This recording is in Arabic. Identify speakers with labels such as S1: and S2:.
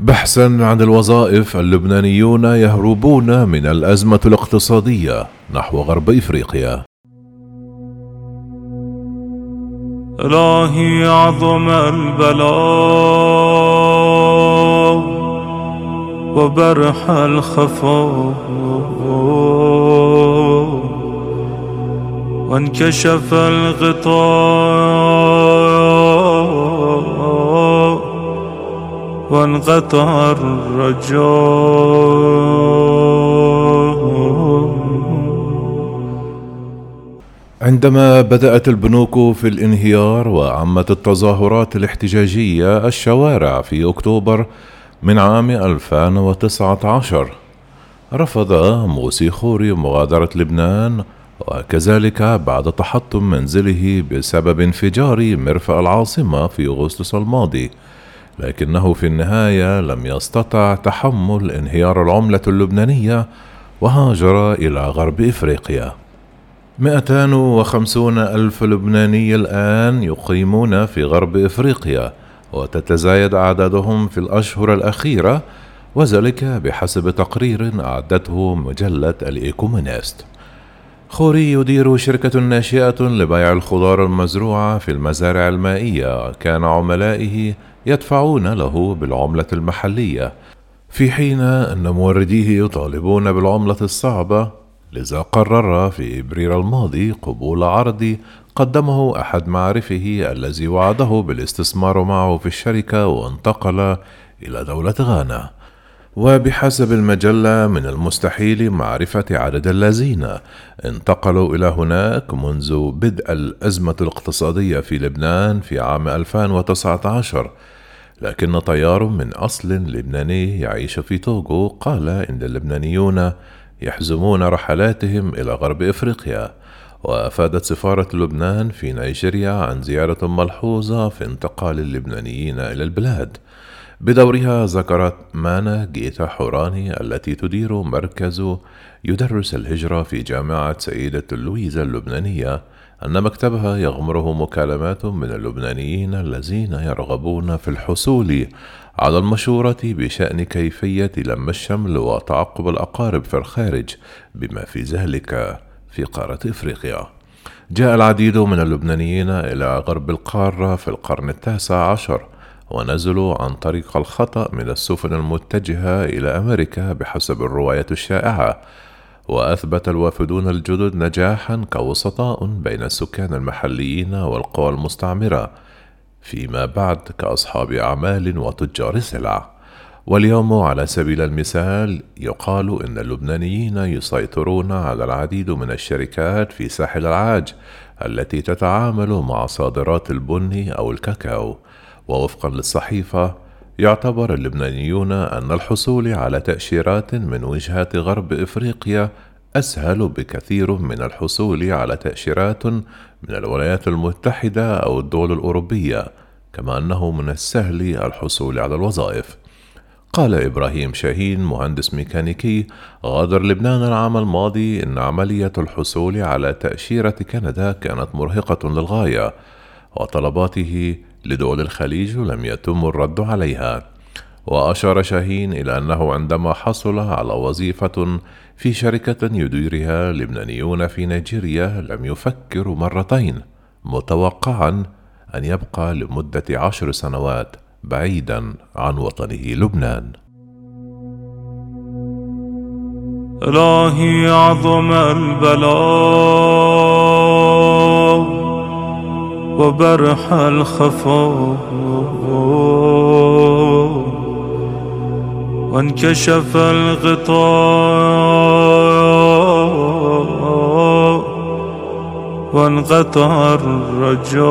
S1: بحثا عن الوظائف اللبنانيون يهربون من الأزمة الاقتصادية نحو غرب إفريقيا.
S2: إلهي عظم البلاء وبرح الخفاء وانكشف الغطاء وانقطع الرجاء.
S1: عندما بدأت البنوك في الانهيار وعمت التظاهرات الاحتجاجية الشوارع في أكتوبر من عام 2019 رفض موسي خوري مغادرة لبنان وكذلك بعد تحطم منزله بسبب انفجار مرفأ العاصمة في أغسطس الماضي. لكنه في النهاية لم يستطع تحمل انهيار العملة اللبنانية وهاجر إلى غرب إفريقيا. 250 ألف لبناني الآن يقيمون في غرب إفريقيا وتتزايد أعدادهم في الأشهر الأخيرة وذلك بحسب تقرير أعدته مجلة الإيكومينيست خوري يدير شركة ناشئة لبيع الخضار المزروعة في المزارع المائية. كان عملائه يدفعون له بالعملة المحلية في حين أن مورديه يطالبون بالعملة الصعبة. لذا قرر في إبريل الماضي قبول عرض قدمه أحد معارفه الذي وعده بالاستثمار معه في الشركة وانتقل إلى دولة غانا. وبحسب المجلة من المستحيل معرفة عدد الذين انتقلوا إلى هناك منذ بدء الأزمة الاقتصادية في لبنان في عام 2019 لكن طيار من أصل لبناني يعيش في توغو قال إن اللبنانيون يحزمون رحلاتهم إلى غرب إفريقيا. وأفادت سفارة لبنان في نيجيريا عن زيارة ملحوظة في انتقال اللبنانيين إلى البلاد. بدورها ذكرت مانا جيتا حوراني التي تدير مركز يدرس الهجرة في جامعة سيدة لويزا اللبنانية أن مكتبها يغمره مكالمات من اللبنانيين الذين يرغبون في الحصول على المشورة بشأن كيفية لم الشمل وتعقب الأقارب في الخارج بما في ذلك في قارة إفريقيا. جاء العديد من اللبنانيين إلى غرب القارة في القرن التاسع عشر ونزلوا عن طريق الخطأ من السفن المتجهة إلى أمريكا بحسب الرواية الشائعة وأثبت الوافدون الجدد نجاحا كوسطاء بين السكان المحليين والقوى المستعمرة فيما بعد كأصحاب أعمال وتجار سلع. واليوم على سبيل المثال يقال إن اللبنانيين يسيطرون على العديد من الشركات في ساحل العاج التي تتعامل مع صادرات البن أو الكاكاو. ووفقا للصحيفة يعتبر اللبنانيون أن الحصول على تأشيرات من وجهات غرب إفريقيا أسهل بكثير من الحصول على تأشيرات من الولايات المتحدة أو الدول الأوروبية، كما أنه من السهل الحصول على الوظائف. قال إبراهيم شاهين مهندس ميكانيكي غادر لبنان العام الماضي إن عملية الحصول على تأشيرة كندا كانت مرهقة للغاية، وطلباته لدول الخليج لم يتم الرد عليها. وأشار شاهين إلى أنه عندما حصل على وظيفة في شركة يديرها لبنانيون في نيجيريا لم يفكر مرتين متوقعا أن يبقى لمدة عشر سنوات بعيدا عن وطنه لبنان.
S2: إلهي عظم البلاء. وبرح الخفاء وانكشف الغطاء وانقطع الرجاء